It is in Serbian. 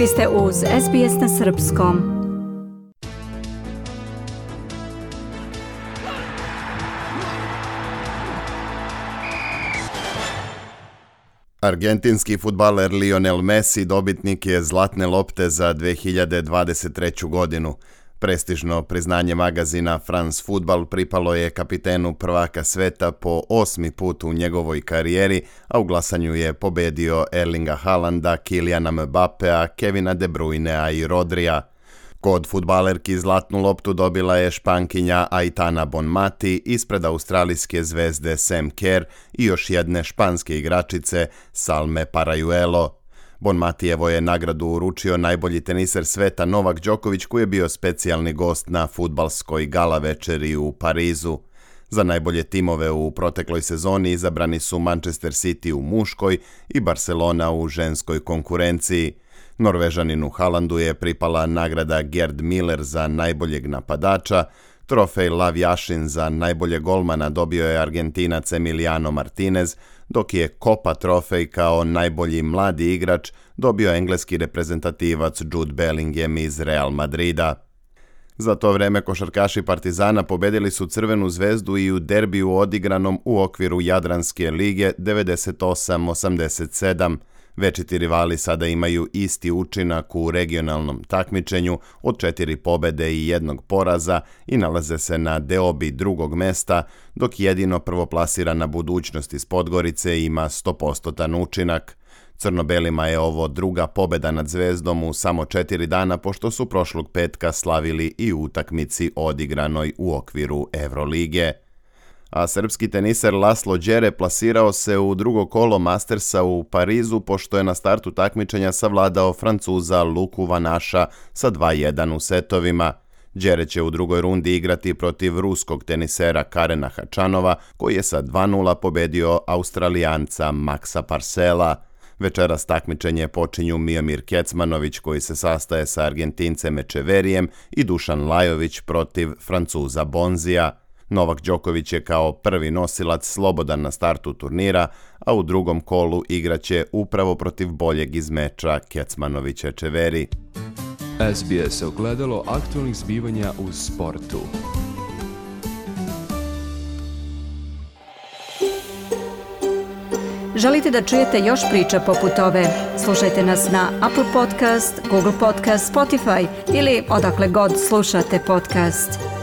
Vi ste uz SBS na Srpskom. Argentinski futbaler Lionel Messi dobitnik je Zlatne lopte za 2023. godinu. Prestižno priznanje magazina France Football pripalo je kapitenu prvaka sveta po osmi put u njegovoj karijeri, a u glasanju je pobedio Erlinga Haalanda, Kiliana Mbappea, Kevina De Bruyne i Rodrija. Kod futbalerki zlatnu loptu dobila je špankinja Aitana Bonmati ispred australijske zvezde Sam Kerr i još jedne španske igračice Salme Parajuelo. Bon Matijevo je nagradu uručio najbolji teniser sveta Novak Đoković koji je bio specijalni gost na futbalskoj gala večeri u Parizu. Za najbolje timove u protekloj sezoni izabrani su Manchester City u muškoj i Barcelona u ženskoj konkurenciji. Norvežaninu Halandu je pripala nagrada Gerd Miller za najboljeg napadača, Trofej Lav za najbolje golmana dobio je Argentinac Emiliano Martinez, dok je Kopa trofej kao najbolji mladi igrač dobio engleski reprezentativac Jude Bellingham iz Real Madrida. Za to vreme košarkaši Partizana pobedili su Crvenu zvezdu i u derbiju odigranom u okviru Jadranske lige 98-87. Večiti rivali sada imaju isti učinak u regionalnom takmičenju od četiri pobede i jednog poraza i nalaze se na deobi drugog mesta, dok jedino prvoplasirana budućnost iz Podgorice ima 100% učinak. Crnobelima je ovo druga pobeda nad Zvezdom u samo četiri dana pošto su prošlog petka slavili i utakmici odigranoj u okviru Evrolige a srpski teniser Laslo Đere plasirao se u drugo kolo Mastersa u Parizu pošto je na startu takmičenja savladao Francuza Luku Vanaša sa 2-1 u setovima. Đere će u drugoj rundi igrati protiv ruskog tenisera Karena Hačanova koji je sa 2-0 pobedio Australijanca Maxa Parsela. Večeras takmičenje počinju Mijomir Kecmanović koji se sastaje sa Argentincem Ečeverijem i Dušan Lajović protiv Francuza Bonzija. Novak Đoković je kao prvi nosilac slobodan na startu turnira, a u drugom kolu igraće upravo protiv boljeg iz meča Kecmanovića Čeveri. SBS ogledalo aktualnih zbivanja u sportu. Želite da čujete još priča poput ove? Slušajte nas na Apple Podcast, Google Podcast, Spotify ili odakle god slušate podcast.